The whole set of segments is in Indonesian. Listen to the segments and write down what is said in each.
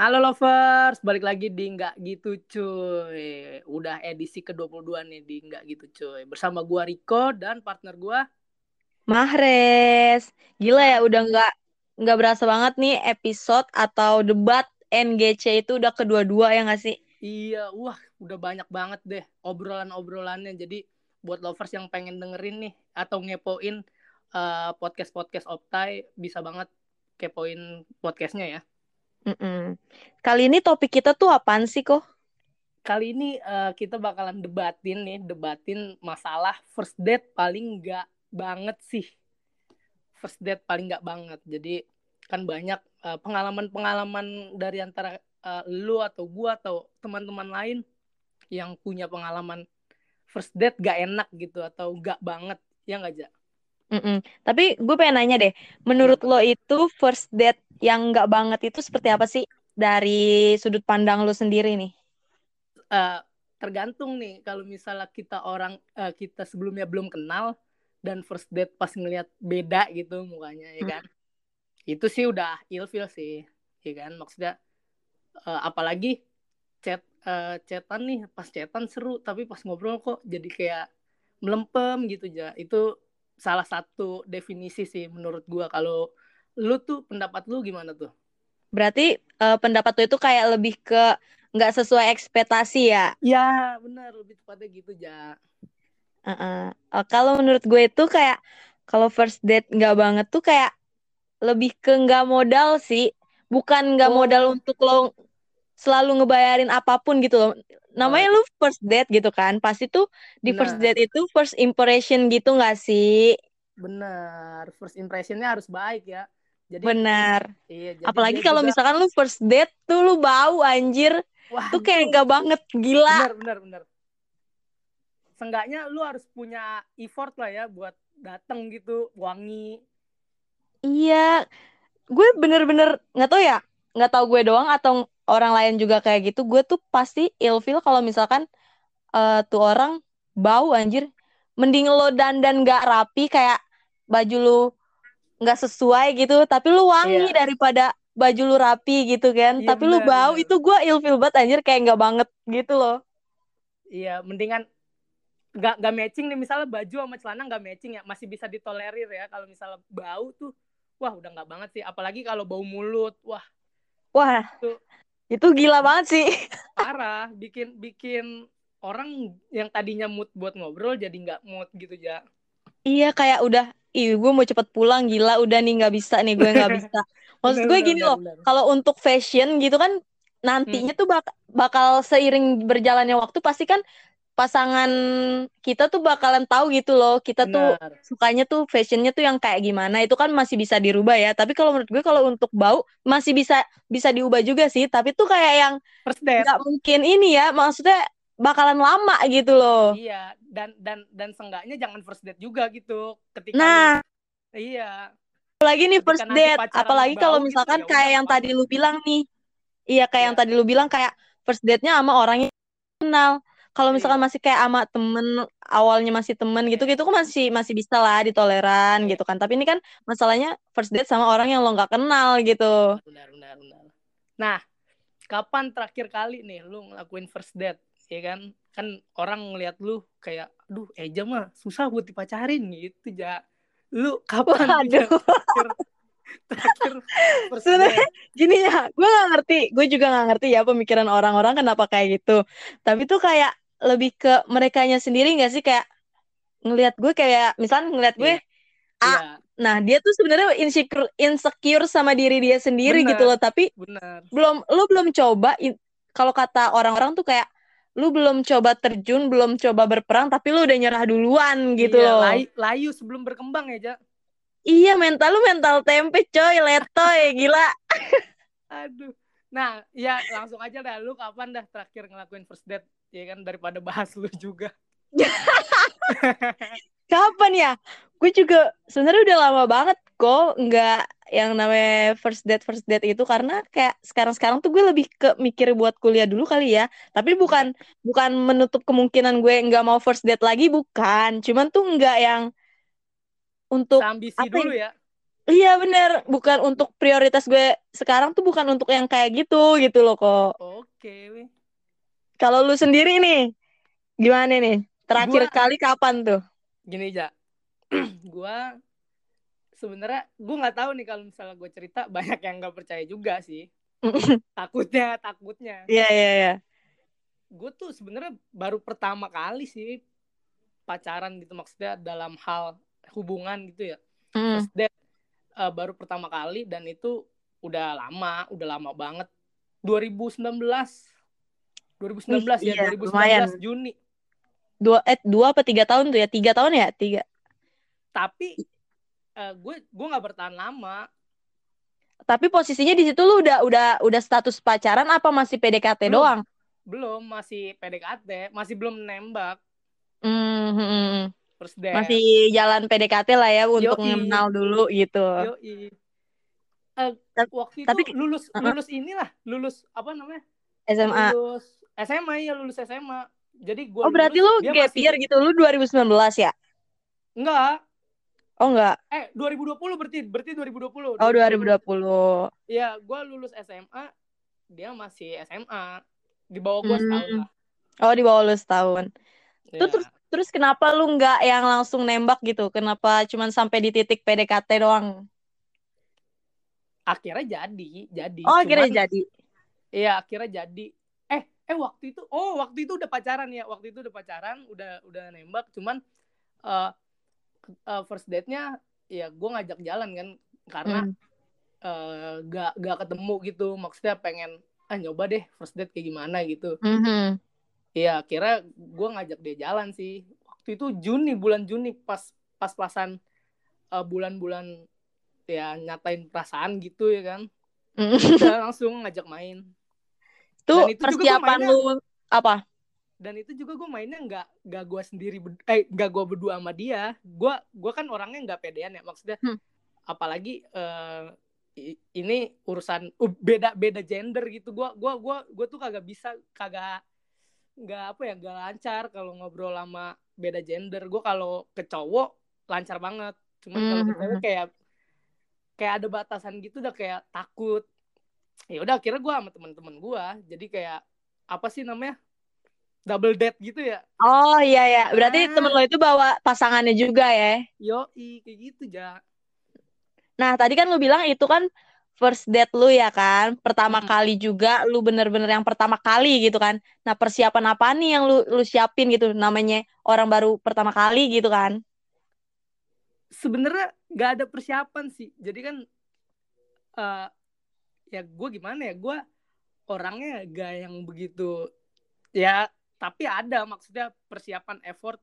Halo lovers, balik lagi di Nggak Gitu Cuy. Udah edisi ke-22 nih di Nggak Gitu Cuy. Bersama gua Riko dan partner gua Mahres. Gila ya udah nggak nggak berasa banget nih episode atau debat NGC itu udah kedua-dua ya nggak sih? Iya, wah udah banyak banget deh obrolan-obrolannya. Jadi buat lovers yang pengen dengerin nih atau ngepoin uh, podcast-podcast Optai bisa banget kepoin podcastnya ya. Mm-mm. Kali ini topik kita tuh apaan sih kok? Kali ini uh, kita bakalan debatin nih, debatin masalah first date paling nggak banget sih. First date paling nggak banget. Jadi kan banyak uh, pengalaman-pengalaman dari antara uh, lu atau gua atau teman-teman lain yang punya pengalaman first date gak enak gitu atau gak banget ya nggak aja Mm-mm. Tapi gue pengen nanya deh, menurut lo itu first date yang nggak banget itu seperti apa sih dari sudut pandang lo sendiri nih? Uh, tergantung nih kalau misalnya kita orang uh, kita sebelumnya belum kenal dan first date pas ngelihat beda gitu mukanya ya kan, hmm. itu sih udah ilfil sih, ya kan maksudnya uh, apalagi chat uh, chatan nih pas chatan seru tapi pas ngobrol kok jadi kayak melempem gitu ya itu salah satu definisi sih menurut gua kalau lu tuh pendapat lu gimana tuh? Berarti uh, pendapat lu itu kayak lebih ke nggak sesuai ekspektasi ya? Ya benar lebih tepatnya gitu ja. Uh -uh. Uh, kalau menurut gue itu kayak kalau first date nggak banget tuh kayak lebih ke nggak modal sih, bukan nggak oh. modal untuk lo selalu ngebayarin apa pun gitu loh namanya lu first date gitu kan? Pasti tuh di first date itu first impression gitu gak sih? Benar. First impressionnya harus baik ya. Jadi benar. iya, jadi apalagi kalau juga... misalkan lu first date tuh lu bau anjir. Wah, tuh kayak gak banget gila. Benar benar benar. Seenggaknya lu harus punya effort lah ya buat dateng gitu wangi. Iya. Gue bener-bener nggak tau ya nggak tau gue doang atau orang lain juga kayak gitu gue tuh pasti ilfil kalau misalkan uh, tuh orang bau anjir mending lo dandan gak rapi kayak baju lu nggak sesuai gitu tapi lu wangi yeah. daripada baju lu rapi gitu kan yeah, tapi bener, lu bau bener. itu gue ilfil banget anjir kayak nggak banget gitu loh iya yeah, mendingan nggak nggak matching nih misalnya baju sama celana nggak matching ya masih bisa ditolerir ya kalau misalnya bau tuh wah udah nggak banget sih apalagi kalau bau mulut wah wah itu itu gila banget sih. Parah, bikin bikin orang yang tadinya mood buat ngobrol jadi nggak mood gitu ya. Iya kayak udah, ih gue mau cepet pulang gila udah nih nggak bisa nih gue nggak bisa. Maksud gue gini loh, kalau untuk fashion gitu kan nantinya hmm. tuh bak bakal seiring berjalannya waktu pasti kan pasangan kita tuh bakalan tahu gitu loh. Kita Benar. tuh sukanya tuh fashionnya tuh yang kayak gimana. Itu kan masih bisa dirubah ya. Tapi kalau menurut gue kalau untuk bau masih bisa bisa diubah juga sih. Tapi tuh kayak yang nggak mungkin ini ya. Maksudnya bakalan lama gitu loh. Iya. Dan dan dan seenggaknya jangan first date juga gitu. Ketika nah. Lu, iya. Apalagi nih first date. apalagi kalau gitu, misalkan gitu, kayak yang tadi lu bilang nih. Iya kayak ya. yang tadi lu bilang kayak first date-nya sama orang yang kenal kalau misalkan iya. masih kayak ama temen awalnya masih temen gitu gitu kan masih masih bisa lah ditoleran iya. gitu kan tapi ini kan masalahnya first date sama orang yang lo nggak kenal gitu benar benar benar nah kapan terakhir kali nih lu ngelakuin first date ya kan kan orang ngeliat lu kayak duh Eja mah susah buat dipacarin gitu ya lu kapan Waduh. terakhir terakhir sebenarnya gini ya gue gak ngerti gue juga gak ngerti ya pemikiran orang-orang kenapa kayak gitu. Tapi tuh kayak lebih ke merekanya sendiri gak sih? Kayak ngelihat gue kayak misalnya ngelihat gue yeah. A yeah. nah dia tuh sebenarnya insecure insecure sama diri dia sendiri bener, gitu loh. Tapi bener. belum lu belum coba kalau kata orang-orang tuh kayak lu belum coba terjun belum coba berperang tapi lu udah nyerah duluan gitu iya, loh. layu, layu sebelum berkembang ya Jak Iya mental lu mental tempe coy letoy gila. Aduh. Nah ya langsung aja dah lu kapan dah terakhir ngelakuin first date ya kan daripada bahas lu juga. kapan ya? Gue juga sebenarnya udah lama banget kok nggak yang namanya first date first date itu karena kayak sekarang sekarang tuh gue lebih ke mikir buat kuliah dulu kali ya tapi bukan bukan menutup kemungkinan gue nggak mau first date lagi bukan cuman tuh nggak yang untuk ambisi dulu ya Iya bener, bukan untuk prioritas gue sekarang tuh bukan untuk yang kayak gitu gitu loh kok. Oke. Kalau lu sendiri nih, gimana nih? Terakhir Gua- kali kapan tuh? Gini aja. gua sebenarnya gue nggak tahu nih kalau misalnya gue cerita banyak yang nggak percaya juga sih. takutnya, takutnya. Iya iya iya. Gue tuh sebenarnya baru pertama kali sih pacaran gitu maksudnya dalam hal hubungan gitu ya. Mm. First date eh, baru pertama kali dan itu udah lama, udah lama banget. 2019 2019 Wih, ya, iya, 2019 lumayan. Juni. Dua eh dua apa tiga tahun tuh ya? Tiga tahun ya? Tiga. Tapi eh, gue gue nggak bertahan lama. Tapi posisinya di situ lu udah udah udah status pacaran apa masih PDKT Belum. doang? Belum masih PDKT, masih belum nembak. Hmm, hmm, hmm. First date. Masih jalan PDKT lah ya untuk Yoi. mengenal dulu gitu. Yoi. Tapi- waktu itu tapi- lulus lulus inilah, lulus apa namanya? SMA. Lulus SMA ya, lulus SMA. Jadi gue Oh berarti lu dia gap masih- year gitu, lu 2019 ya? Enggak. Oh enggak, Eh, 2020 berarti berarti 2020. oh 2020. Iya, gue lulus SMA, dia masih SMA. Di bawah gue Hmm. setahun lah. Oh di bawah lu setahun. Iya. terus terus kenapa lu nggak yang langsung nembak gitu? Kenapa cuman sampai di titik PDKT doang? Akhirnya jadi, jadi. Oh akhirnya Cuman- jadi. Iya, akhirnya jadi. Eh, eh waktu itu, oh waktu itu udah pacaran ya, waktu itu udah pacaran, udah udah nembak, cuman eh eh, first date-nya ya gue ngajak jalan kan, karena Hmm. eh, gak gak ketemu gitu, maksudnya pengen ah nyoba deh first date kayak gimana gitu. Mhm. Iya, akhirnya gue ngajak dia jalan sih. Waktu itu Juni, bulan Juni pas pas-pasan eh, bulan-bulan ya nyatain perasaan gitu ya kan. Udah langsung ngajak main. Tuh Dan itu persiapan mainnya- lu apa? dan itu juga gue mainnya nggak nggak gue sendiri eh nggak gue berdua sama dia gue gue kan orangnya nggak pedean ya maksudnya Hmm. apalagi i- ini urusan uh, beda beda gender gitu gue gua gua gue tuh kagak bisa kagak nggak apa ya nggak lancar kalau ngobrol sama beda gender gue kalau ke cowok lancar banget cuman kalau ke Hmm. cewek kayak kayak ada batasan gitu udah kayak takut ya udah akhirnya gue sama teman-teman gue jadi kayak apa sih namanya double date gitu ya Oh iya ya, berarti Ah. temen lo itu bawa pasangannya juga ya? Yoi, kayak gitu, Ja. Nah tadi kan lu bilang itu kan first date lu ya kan, pertama Mm. kali juga lu bener-bener yang pertama kali gitu kan. Nah persiapan apa nih yang lu lu siapin gitu, namanya orang baru pertama kali gitu kan? Sebenarnya gak ada persiapan sih. Jadi kan, eh ya gue gimana ya, gue orangnya gak yang begitu, ya tapi ada maksudnya persiapan effort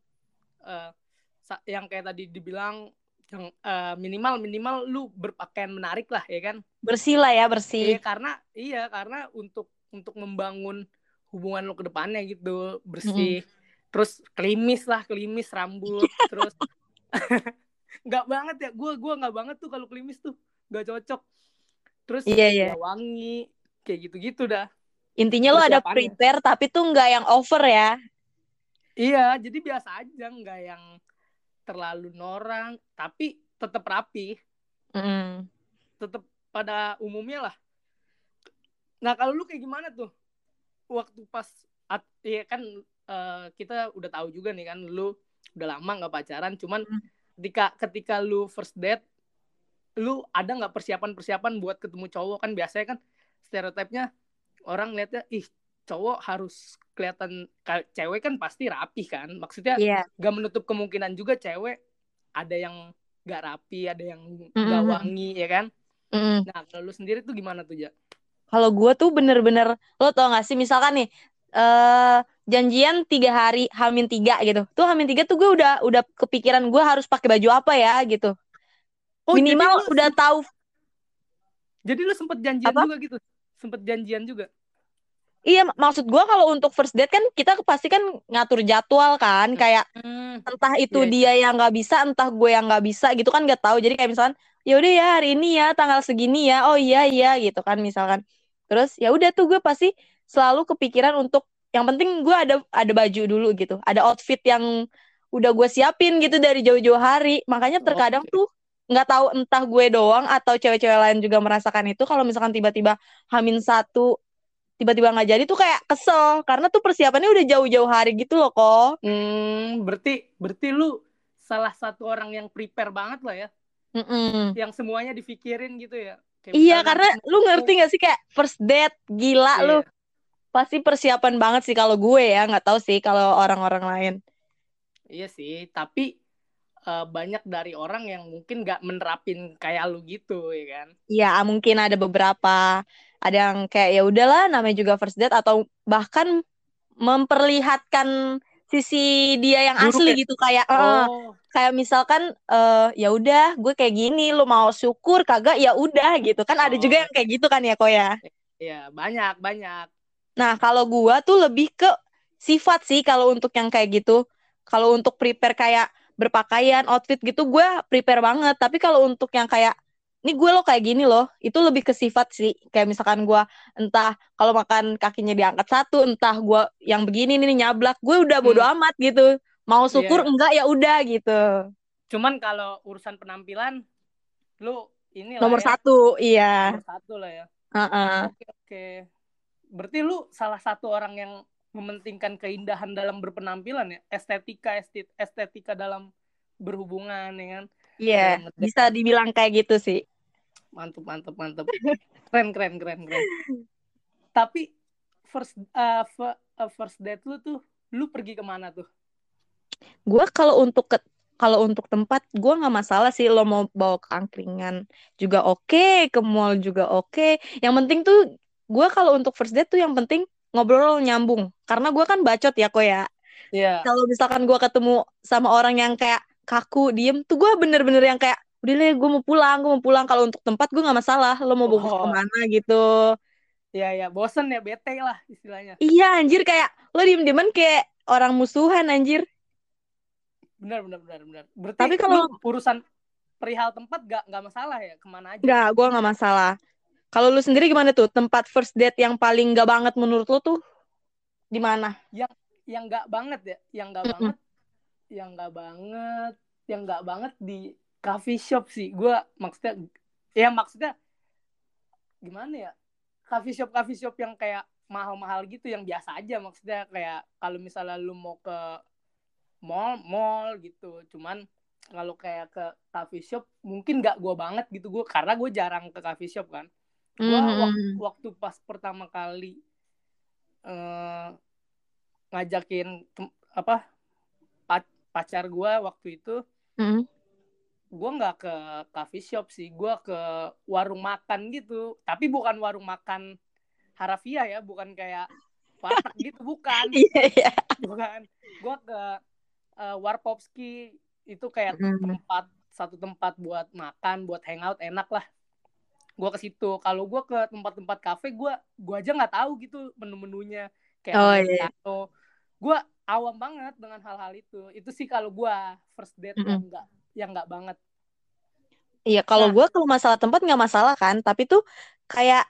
sa- yang kayak tadi dibilang yang eh, minimal minimal lu berpakaian menarik lah ya kan Bersih lah ya, Iya bersih. karena iya karena untuk untuk membangun hubungan lo ke depannya gitu bersih terus klimis lah klimis rambut terus nggak banget ya gue gua nggak banget tuh kalau klimis tuh nggak cocok terus Iya, iya. ya wangi kayak gitu gitu dah Intinya lu ada Persiapannya. prepare tapi tuh nggak yang over ya. iya jadi biasa aja nggak yang terlalu norang tapi tetap rapi Mm. tetap pada umumnya lah. Nah kalau lu kayak gimana tuh? Waktu pas, at, ya kan eh, kita udah tahu juga nih kan, lu udah lama nggak pacaran, cuman Hmm. ketika ketika lu first date, lu ada nggak persiapan-persiapan buat ketemu cowok kan biasanya kan stereotipnya orang lihatnya ih cowok harus kelihatan cewek kan pasti rapi kan maksudnya Iya. gak menutup kemungkinan juga cewek ada yang gak rapi ada yang gak Mm-mm. wangi ya kan Mm. Nah, kalau lu sendiri tuh gimana tuh, Ja? Kalau gue tuh bener-bener lo tau gak sih misalkan nih eh janjian tiga hari hamin tiga gitu tuh hamin tiga tuh gue udah udah kepikiran gue harus pakai baju apa ya gitu minimal jadi lu, udah tahu jadi lu sempet janjian Apa? juga gitu. Sempet janjian juga. Iya mak- maksud gue kalau untuk first date kan kita pasti kan ngatur jadwal kan kayak entah itu Iya, dia yang nggak bisa entah gue yang nggak bisa gitu kan nggak tahu. Jadi kayak misalkan ya udah ya hari ini ya tanggal segini ya. Oh iya iya gitu kan misalkan. Terus ya udah tuh gue pasti selalu kepikiran untuk yang penting gue ada ada baju dulu gitu. Ada outfit yang udah gue siapin gitu dari jauh-jauh hari. Makanya terkadang Oke. tuh nggak tahu entah gue doang atau cewek-cewek lain juga merasakan itu. Kalau misalkan tiba-tiba hamin satu tiba-tiba nggak jadi tuh kayak kesel karena tuh persiapannya udah jauh-jauh hari gitu loh kok. Hmm, berarti berarti lu salah satu orang yang prepare banget lah ya. Mm-mm. Yang semuanya dipikirin gitu ya. Kayak iya karena lu ngerti gak sih kayak first date gila iya. lu pasti persiapan banget sih kalau gue ya nggak tahu sih kalau orang-orang lain. Iya sih tapi uh, banyak dari orang yang mungkin nggak menerapin kayak lu gitu ya kan? Iya mungkin ada beberapa ada yang kayak ya udahlah namanya juga first date atau bahkan memperlihatkan sisi dia yang Buruk asli ya? gitu kayak oh. uh, kayak misalkan uh, ya udah gue kayak gini lo mau syukur kagak ya udah gitu kan oh. ada juga oh. yang kayak gitu kan ya kok ya Iya banyak banyak nah kalau gue tuh lebih ke sifat sih kalau untuk yang kayak gitu kalau untuk prepare kayak berpakaian outfit gitu gue prepare banget tapi kalau untuk yang kayak ini gue lo kayak gini loh itu lebih ke sifat sih kayak misalkan gue entah kalau makan kakinya diangkat satu entah gue yang begini nih nyablak gue udah bodo hmm. amat gitu mau iya, syukur yeah. enggak ya udah gitu cuman kalau urusan penampilan lu ini nomor ya. satu iya nomor satu lah ya uh -uh. oke oke berarti lu salah satu orang yang mementingkan keindahan dalam berpenampilan ya estetika estetika dalam berhubungan ya kan Iya, yeah, bisa dibilang kayak gitu sih. Mantep mantep mantep. Keren keren keren keren. Tapi first uh, first date lu tuh lu pergi ke mana tuh? Gue kalau untuk ke kalau untuk tempat gue nggak masalah sih. Lo mau bawa ke angkringan juga oke okay, ke mall juga oke. Okay. yang penting tuh gue kalau untuk first date tuh yang penting ngobrol nyambung. Karena gue kan bacot ya kok ya. Yeah. kalau misalkan gue ketemu sama orang yang kayak kaku diem tuh gue bener-bener yang kayak udah deh gue mau pulang gue mau pulang. Kalau untuk tempat gue nggak masalah lo mau bawa oh. ke mana gitu. Iya ya bosen ya bete lah istilahnya. Iya anjir kayak lo diem dieman kayak orang musuhan anjir. Benar benar benar benar berarti tapi kalau urusan perihal tempat gak nggak masalah ya? Ke mana aja? Nggak gue nggak masalah. Kalau lu sendiri gimana tuh? Tempat first date yang paling gak banget menurut lo tuh di mana? Yang yang nggak banget ya? Yang nggak mm -mm. banget yang nggak banget yang nggak banget di coffee shop sih. Gue maksudnya ya maksudnya gimana ya? Coffee shop coffee shop yang kayak mahal-mahal gitu yang biasa aja maksudnya. Kayak kalau misalnya lu mau ke mall mall gitu. Cuman kalau kayak ke coffee shop mungkin gak gue banget gitu. Gue karena gue jarang ke coffee shop kan. Gue mm-hmm. waktu, waktu pas pertama kali uh, ngajakin apa pacar gue waktu itu mm-hmm gue nggak ke coffee shop sih gue ke warung makan gitu. Tapi bukan warung makan harafiah ya bukan kayak warteg gitu bukan. Iya iya. Bukan. Gue ke uh, warpopski itu kayak mm. tempat satu tempat buat makan buat hangout enak lah. Gue ke situ. Kalau gue ke tempat-tempat kafe gue gue aja nggak tahu gitu menu-menunya. Kayak oh, iya. gue awam banget dengan hal-hal itu itu sih kalau gue first date mm -hmm. yang enggak yang nggak banget Iya, kalau nah. gue kalau masalah tempat nggak masalah kan, tapi tuh kayak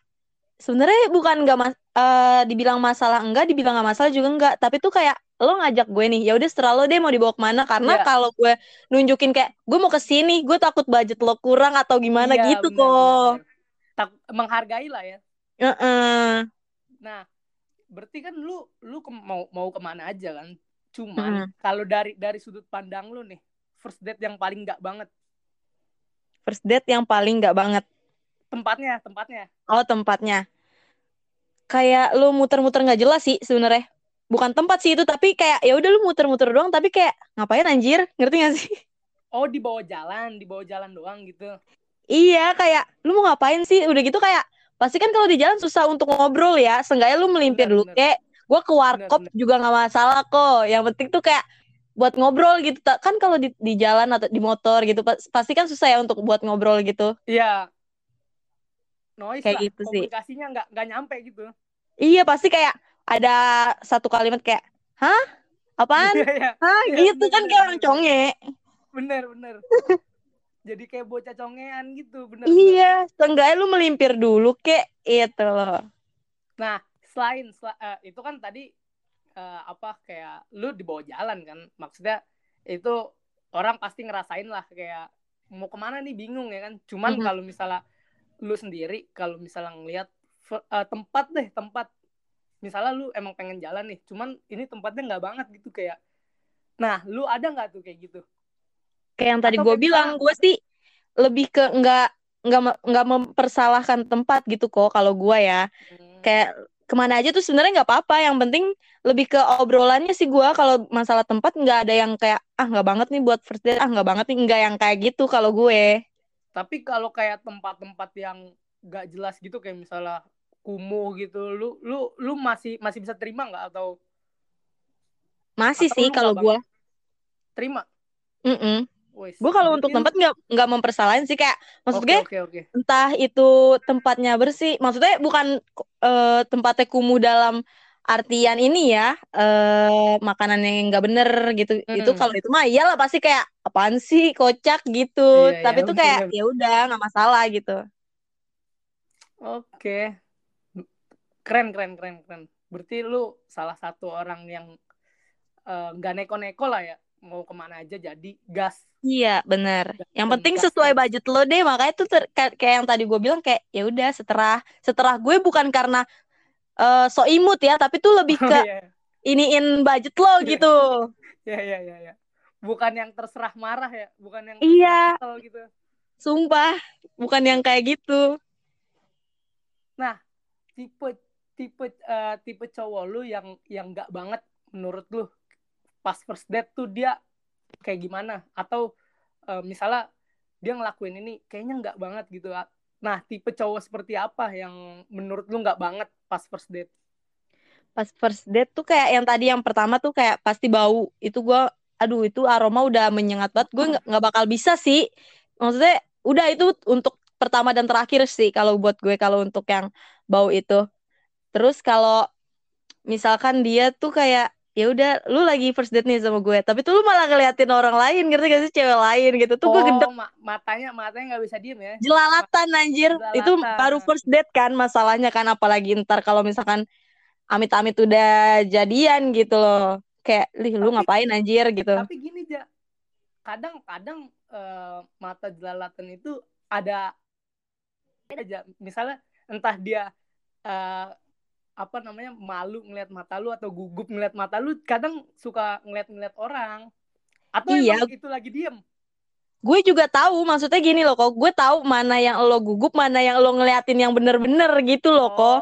sebenarnya bukan nggak mas uh, dibilang masalah enggak, dibilang nggak masalah juga enggak, tapi tuh kayak lo ngajak gue nih, ya udah setelah lo deh mau dibawa ke mana karena yeah. kalau gue nunjukin kayak gue mau ke sini, gue takut budget lo kurang atau gimana yeah, gitu bener, kok. Tak menghargai lah ya. Uh -uh. Nah, berarti kan lu lu ke, mau mau ke mana aja kan? Cuman -huh. kalau dari dari sudut pandang lu nih, first date yang paling nggak banget? First date yang paling nggak banget? Tempatnya, tempatnya. Oh, tempatnya. Kayak lu muter-muter nggak jelas sih sebenarnya. Bukan tempat sih itu, tapi kayak ya udah lu muter-muter doang, tapi kayak ngapain anjir? Ngerti gak sih? Oh, di bawah jalan, di bawah jalan doang gitu. Iya, kayak lu mau ngapain sih? Udah gitu kayak pasti kan kalau di jalan susah untuk ngobrol ya. Seenggaknya lu melimpir dulu kayak gue ke warkop juga nggak masalah kok. Yang penting tuh kayak buat ngobrol gitu. Kan kalau di, di jalan atau di motor gitu pasti kan susah ya untuk buat ngobrol gitu. Iya. Noise kayak lah. gitu sih. Komunikasinya nggak nggak nyampe gitu. Iya pasti kayak ada satu kalimat kayak hah? Apaan? Iya, iya. hah? Iya, gitu bener, kan kayak orang conge bener bener jadi kayak bocah congean gitu bener iya seenggaknya lu melimpir dulu kayak itu loh nah selain sel uh, itu kan tadi uh, apa kayak lu di bawah jalan kan. Maksudnya itu orang pasti ngerasain lah kayak mau ke mana nih bingung ya kan. Cuman mm -hmm. kalau misalnya lu sendiri kalau misalnya ngelihat uh, tempat deh tempat. Misalnya lu emang pengen jalan nih cuman ini tempatnya nggak banget gitu kayak. Nah lu ada nggak tuh kayak gitu kayak yang tadi gue bilang gue sih lebih ke nggak nggak nggak mempersalahkan tempat gitu kok kalau gue ya. Hmm. kayak ke mana aja tuh sebenarnya nggak apa-apa. Yang penting lebih ke obrolannya sih gue kalau masalah tempat nggak ada yang kayak ah nggak banget nih buat first date ah nggak banget nih nggak yang kayak gitu kalau gue tapi kalau kayak tempat-tempat yang nggak jelas gitu kayak misalnya kumuh gitu lu lu lu masih masih bisa terima nggak? Atau masih atau sih kalau gue terima? Mm -mm. Gue kalau untuk tempat nggak nggak mempersalahin sih kayak maksud okay, gue okay, okay. entah itu tempatnya bersih, maksudnya bukan uh, tempatnya kumuh dalam artian ini ya uh, makanan yang nggak bener gitu. Hmm. itu kalau itu mah iyalah pasti kayak apaan sih kocak gitu. Iya, tapi iya, tuh kayak ya udah nggak masalah gitu. Oke. Keren keren keren keren. Berarti lu salah satu orang yang eh, nggak uh, neko-neko lah ya mau ke mana aja jadi gas. Iya benar yang penting sesuai budget lo deh makanya tuh kayak yang tadi gue bilang kayak ya udah setelah setelah gue bukan karena uh, so imut ya tapi tuh lebih ke oh, yeah. iniin budget lo yeah. gitu. Ya ya ya ya bukan yang terserah marah ya bukan yang iya. gitu. Sumpah bukan yang kayak gitu. Nah tipe tipe uh, tipe cowok lu yang yang nggak banget menurut lu pas first date tuh dia kayak gimana? Atau uh, misalnya dia ngelakuin ini kayaknya nggak banget gitu nah tipe cowok seperti apa yang menurut lu nggak banget pas first date? Pas first date tuh kayak yang tadi yang pertama tuh kayak pasti bau. Itu gue aduh itu aroma udah menyengat banget. Gue nggak bakal bisa sih. Maksudnya udah itu untuk pertama dan terakhir sih kalau buat gue kalau untuk yang bau itu. Terus kalau misalkan dia tuh kayak ya udah lu lagi first date nih sama gue tapi tuh lu malah ngeliatin orang lain ngerti gak sih? Cewek lain gitu. Tuh oh, gue gendek ma matanya matanya nggak bisa diem ya? Jelalatan anjir. Jelalatan. itu baru first date kan masalahnya kan apalagi ntar kalau misalkan amit-amit udah jadian gitu loh. Kayak lih lu ngapain anjir? gitu. Tapi gini aja kadang-kadang uh, mata jelalatan itu ada aja. Misalnya entah dia uh, apa namanya malu ngeliat mata lu atau gugup ngeliat mata lu kadang suka ngeliat-ngeliat orang. Atau iya. emang itu lagi diem? Gue juga tahu maksudnya gini loh kok. Gue tahu mana yang lo gugup mana yang lo ngeliatin yang bener-bener gitu loh oh. kok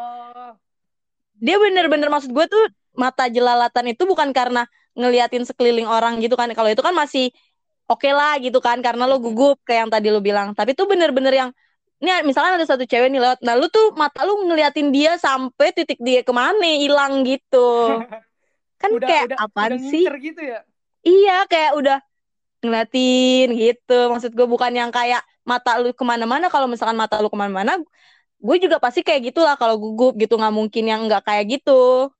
dia bener-bener maksud gue tuh mata jelalatan itu bukan karena ngeliatin sekeliling orang gitu kan. Kalau itu kan masih oke okay lah gitu kan karena lo gugup kayak yang tadi lo bilang. Tapi tuh bener-bener yang ini misalnya ada satu cewek nih lewat nah lu tuh mata lu ngeliatin dia sampai titik dia ke mana hilang gitu. Kan udah, kayak udah, apaan udah sih? gitu ya? Iya kayak udah ngeliatin gitu. Maksud gue bukan yang kayak mata lu ke mana-mana. Kalau misalkan mata lu ke mana-mana gue juga pasti kayak gitulah kalau gugup gitu. Nggak mungkin yang nggak kayak gitu.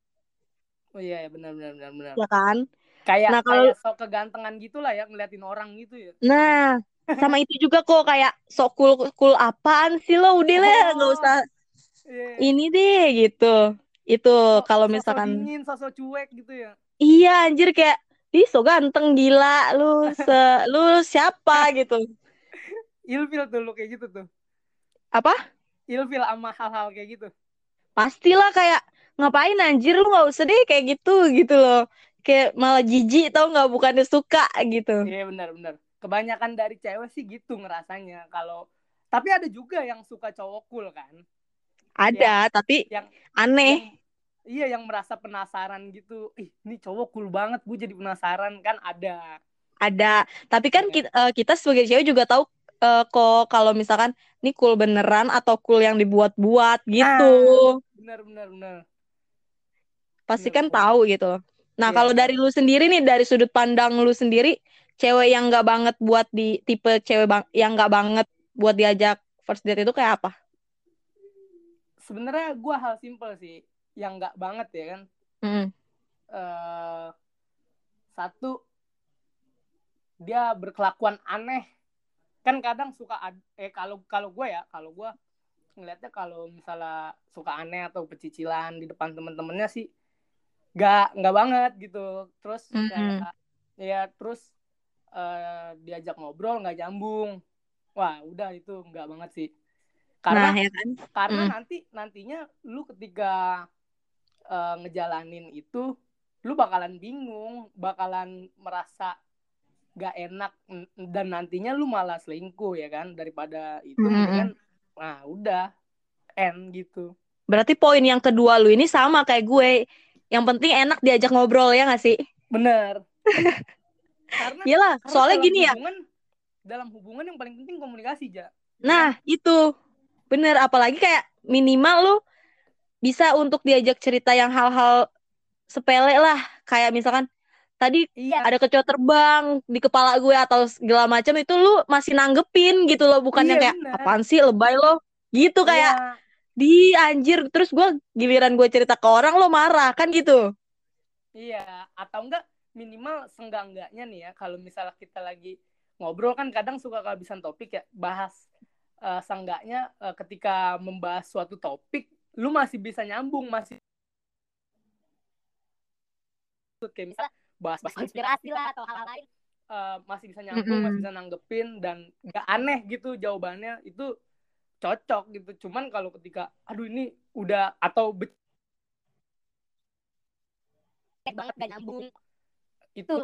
Oh iya, iya. Benar benar benar benar. Ya kan? Kayak nah, kalau kayak sok kegantengan gitulah ya ngeliatin orang gitu ya. Nah sama itu juga kok kayak sok cool cool apaan sih lo udah lah oh, nggak usah. Yeah. ini deh gitu. Itu so, kalau misalkan dingin sosok cuek gitu ya? Iya anjir kayak ih so ganteng gila. Lu se lu siapa? Gitu. Ilfil tuh lu kayak gitu tuh. Apa? Ilfil sama hal-hal kayak gitu. Pastilah kayak ngapain anjir lu nggak usah deh kayak gitu gitu loh. Kayak malah jijik tau nggak? Bukannya suka gitu. Iya benar benar kebanyakan dari cewek sih gitu ngerasanya kalau tapi ada juga yang suka cowok cool kan? Ada yang, tapi yang aneh. yang, iya yang merasa penasaran gitu. Ih ini cowok cool banget gue jadi penasaran. Kan ada. Ada. Tapi kan kita, uh, eh, kita sebagai cewek juga tahu uh, kok kalau misalkan ini cool beneran atau cool yang dibuat-buat gitu. Ah, bener bener bener. Pasti bener, kan tahu gitu. Nah yeah. kalau dari lu sendiri nih dari sudut pandang lu sendiri cewek yang nggak banget buat di tipe cewek bang yang nggak banget buat diajak first date itu kayak apa? Sebenarnya gue hal simple sih, yang nggak banget ya kan. Mm. Uh, satu dia berkelakuan aneh kan kadang suka eh kalau kalau gue ya kalau gue ngelihatnya kalau misalnya suka aneh atau pecicilan di depan temen-temennya sih nggak nggak banget gitu terus mm -hmm. kayak ya terus uh, diajak ngobrol nggak nyambung. Wah udah itu enggak banget sih. Karena nah, ya kan? karena hmm. nanti nantinya lu ketika uh, ngejalanin itu lu bakalan bingung bakalan merasa gak enak dan nantinya lu malah selingkuh ya kan? Daripada itu mm -hmm. kan nah udah end gitu. Berarti poin yang kedua lu ini sama kayak gue. Yang penting enak diajak ngobrol ya gak sih? Bener karena Yalah, karena soalnya gini ya. hubungan, ya dalam hubungan yang paling penting komunikasi ja nah itu bener apalagi kayak minimal lu bisa untuk diajak cerita yang hal-hal sepele lah kayak misalkan tadi iya. ada kecoa terbang di kepala gue atau segala macam itu lu masih nanggepin gitu loh bukannya iya, kayak bener. apaan sih lebay lo gitu kayak iya. di anjir terus gue giliran gue cerita ke orang lo marah kan gitu iya atau enggak minimal senggang-enggaknya nih ya kalau misalnya kita lagi ngobrol kan kadang suka kehabisan topik ya bahas uh, senggaknya uh, ketika membahas suatu topik lu masih bisa nyambung masih kayak misalnya bahas bahas inspirasi lah atau hal lain. Uh, masih bisa nyambung mm -hmm. masih bisa nanggepin dan nggak aneh gitu jawabannya itu cocok gitu. Cuman kalau ketika aduh ini udah atau banget gak nyambung itu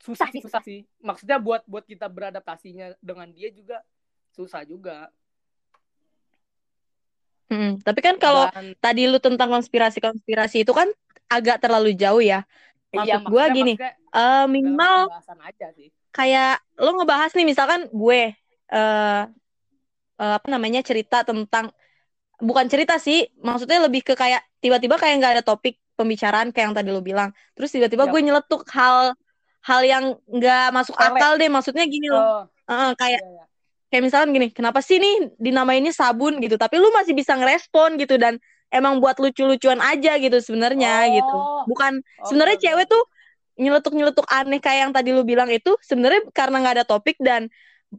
susah sih susah sih maksudnya buat buat kita beradaptasinya dengan dia juga susah juga Hmm, tapi kan kalau Dan, tadi lu tentang konspirasi-konspirasi itu kan agak terlalu jaup ya. Iya, maksud iya, gue gini, uh, minimal aja sih. kayak lo ngebahas nih misalkan gue uh, uh, apa namanya cerita tentang bukan cerita sih, maksudnya lebih ke kayak tiba-tiba kayak nggak ada topik pembicaraan kayak yang tadi lo bilang. Terus tiba-tiba gue nyeletuk hal hal yang nggak masuk akal deh, maksudnya gini loh. Oh. Uh, kayak iya, iya. kayak misalkan gini, kenapa sih nih dinamainnya sabun gitu, tapi lu masih bisa ngerespon gitu dan emang buat lucu-lucuan aja gitu sebenarnya gitu. oh. gitu. Bukan okay, sebenarnya okay. cewek tuh nyeletuk-nyeletuk aneh kayak yang tadi lu bilang itu sebenarnya karena nggak ada topik dan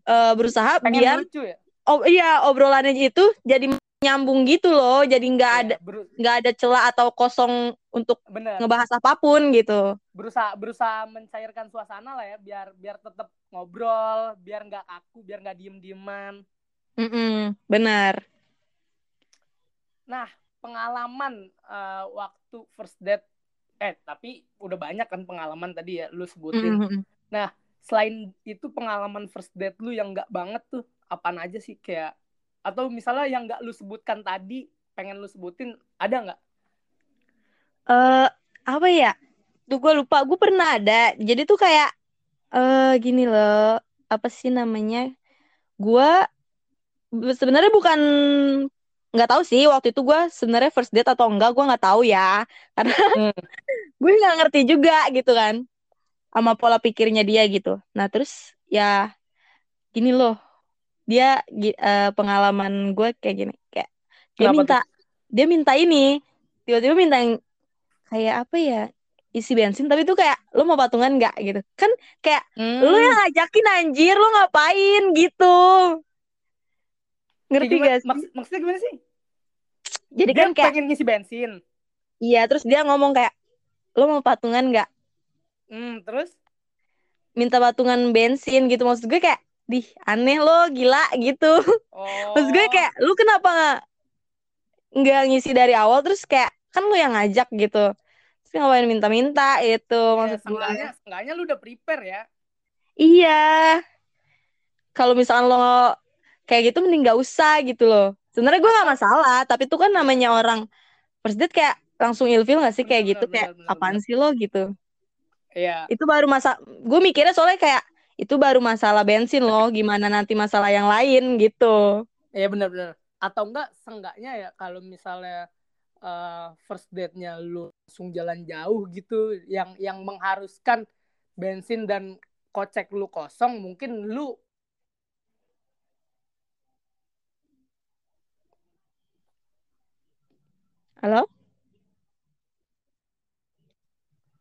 uh, berusaha Pengen biar lucu ya? Oh iya obrolannya itu jadi nyambung gitu loh. Jadi nggak ya, ada nggak ada celah atau kosong untuk Bener. ngebahas apa pun gitu. Berusaha berusaha mencairkan suasana lah ya biar biar tetap ngobrol, biar nggak kaku, biar nggak diem-dieman. Mm -mm, benar. Nah, pengalaman uh, waktu first date eh tapi udah banyak kan pengalaman tadi ya lu sebutin. Mm -hmm. Nah, selain itu pengalaman first date lu yang nggak banget tuh apa aja sih kayak atau misalnya yang nggak lu sebutkan tadi pengen lu sebutin ada nggak? Eh uh, apa ya? Tuh gue lupa. Gue pernah ada. Jadi tuh kayak eh uh, gini loh. Apa sih namanya? Gue sebenarnya bukan nggak tahu sih waktu itu gue sebenarnya first date atau enggak gue nggak tahu ya karena hmm. gue nggak ngerti juga gitu kan sama pola pikirnya dia gitu nah terus ya gini loh dia uh, pengalaman gue kayak gini kayak dia Kenapa minta tuh? dia minta ini tiba-tiba minta yang kayak apa ya isi bensin tapi tuh kayak lo mau patungan nggak gitu kan kayak hmm. lo yang ngajakin anjir lo ngapain gitu ngerti gak sih? Maks maksudnya gimana sih? Jadi dia kan kayak pengen ngisi bensin. Iya, terus dia ngomong kayak lo mau patungan nggak? Hmm, terus minta patungan bensin gitu maksud gue kayak di aneh lo gila gitu. Oh. Maksud gue kayak lu kenapa nggak ngisi dari awal terus kayak kan lu yang ngajak gitu. Terus ngapain minta-minta itu ya, maksud gue. Seenggaknya lu udah prepare ya. Iya. Kalau misalnya lo kayak gitu mending gak usah gitu loh sebenarnya gue gak masalah tapi itu kan namanya orang first date kayak langsung ilfil gak sih kayak gitu kayak bener, apaan bener. sih lo gitu Iya. Itu baru masa gue mikirnya soalnya kayak itu baru masalah bensin loh, gimana nanti masalah yang lain gitu. Iya benar-benar. Atau enggak seenggaknya ya kalau misalnya uh, first date-nya lu langsung jalan jauh gitu yang yang mengharuskan bensin dan kocek lu kosong, mungkin lu Halo?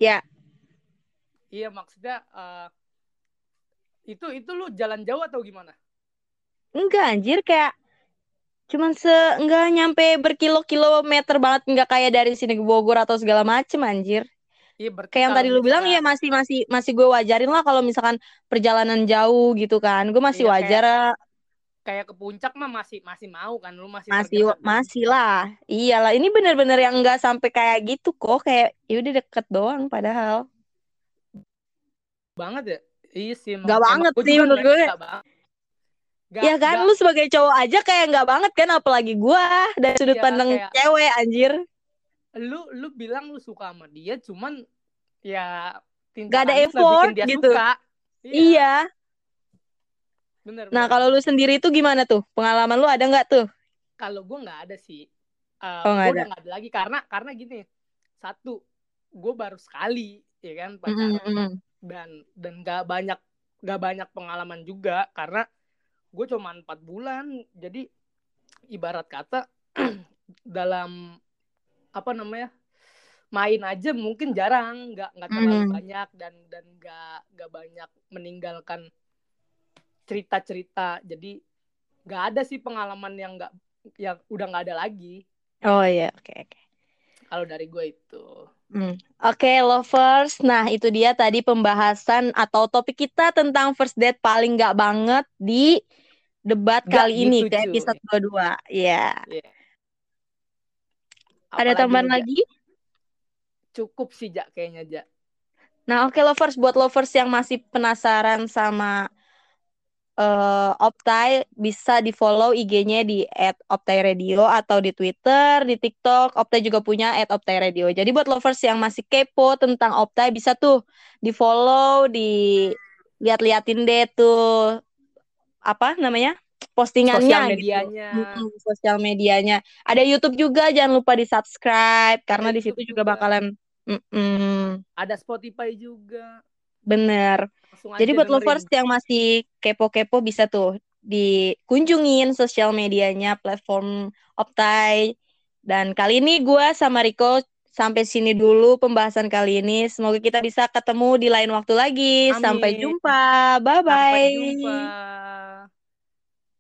Ya. Iya maksudnya uh, itu itu lu jalan jauh atau gimana? Enggak anjir kayak cuman se enggak nyampe berkilo-kilometer banget enggak kayak dari sini ke Bogor atau segala macem anjir. Iya, kayak yang tadi lu bilang ya masih masih masih gue wajarin lah kalau misalkan perjalanan jauh gitu kan. Gue masih iya, wajar. Kayak, kayak ke puncak mah masih masih mau kan lu masih masih masih lah iyalah ini bener-bener yang nggak sampai kayak gitu kok kayak ya udah deket doang padahal banget ya iya sih emang banget sih menurut gue. Nggak- ya kan nggak- lu sebagai cowok aja kayak nggak banget kan apalagi gua dari sudut Iya, pandang kayak- cewek anjir. Lu lu bilang lu suka sama dia cuman ya Nggak ada effort dia gitu. suka. Iya. Bener nah kalau lu sendiri tuh gimana tuh? Pengalaman lu ada nggak tuh? Kalau gue nggak ada sih. Uh, Oh, gue ada. udah nggak ada lagi karena karena gini satu gue baru sekali ya kan pacaran. Mm-mm. Dan dan nggak banyak nggak banyak pengalaman juga karena gue cuma empat bulan. Jadi ibarat kata dalam apa namanya main aja mungkin jarang nggak nggak terlalu Mm. banyak dan dan nggak nggak banyak meninggalkan cerita cerita jadi nggak ada sih pengalaman yang nggak yang udah nggak ada lagi. Oh iya oke oke. Kalau dari gue itu Hmm. Oke, lovers. Nah, itu dia tadi pembahasan atau topik kita tentang first date paling nggak banget di debat Nggak kali ini ke episode 22. Iya. Ada Apalagi tambahan nih, Ja? lagi? cukup sih ja kayaknya ja Nah, oke lovers, buat lovers yang masih penasaran sama eh Optai, bisa di-follow IG-nya di @optai_radio atau di Twitter, di TikTok. Optai juga punya @optai_radio. Jadi buat lovers yang masih kepo tentang Optai bisa tuh di-follow, di lihat-liatin deh tuh apa namanya? postingannya sosial gitu. medianya Mm-mm, sosial medianya. Ada YouTube juga, jangan lupa di-subscribe karena Ada di situ juga bakalan Mm-mm, ada Spotify juga bener. Jadi buat dengerin. lovers yang masih kepo-kepo bisa tuh dikunjungin sosial medianya platform Optai. Dan kali ini gue sama Riko sampai sini dulu pembahasan kali ini. Semoga kita bisa ketemu di lain waktu lagi. Amin. Sampai jumpa. Bye-bye. sampai jumpa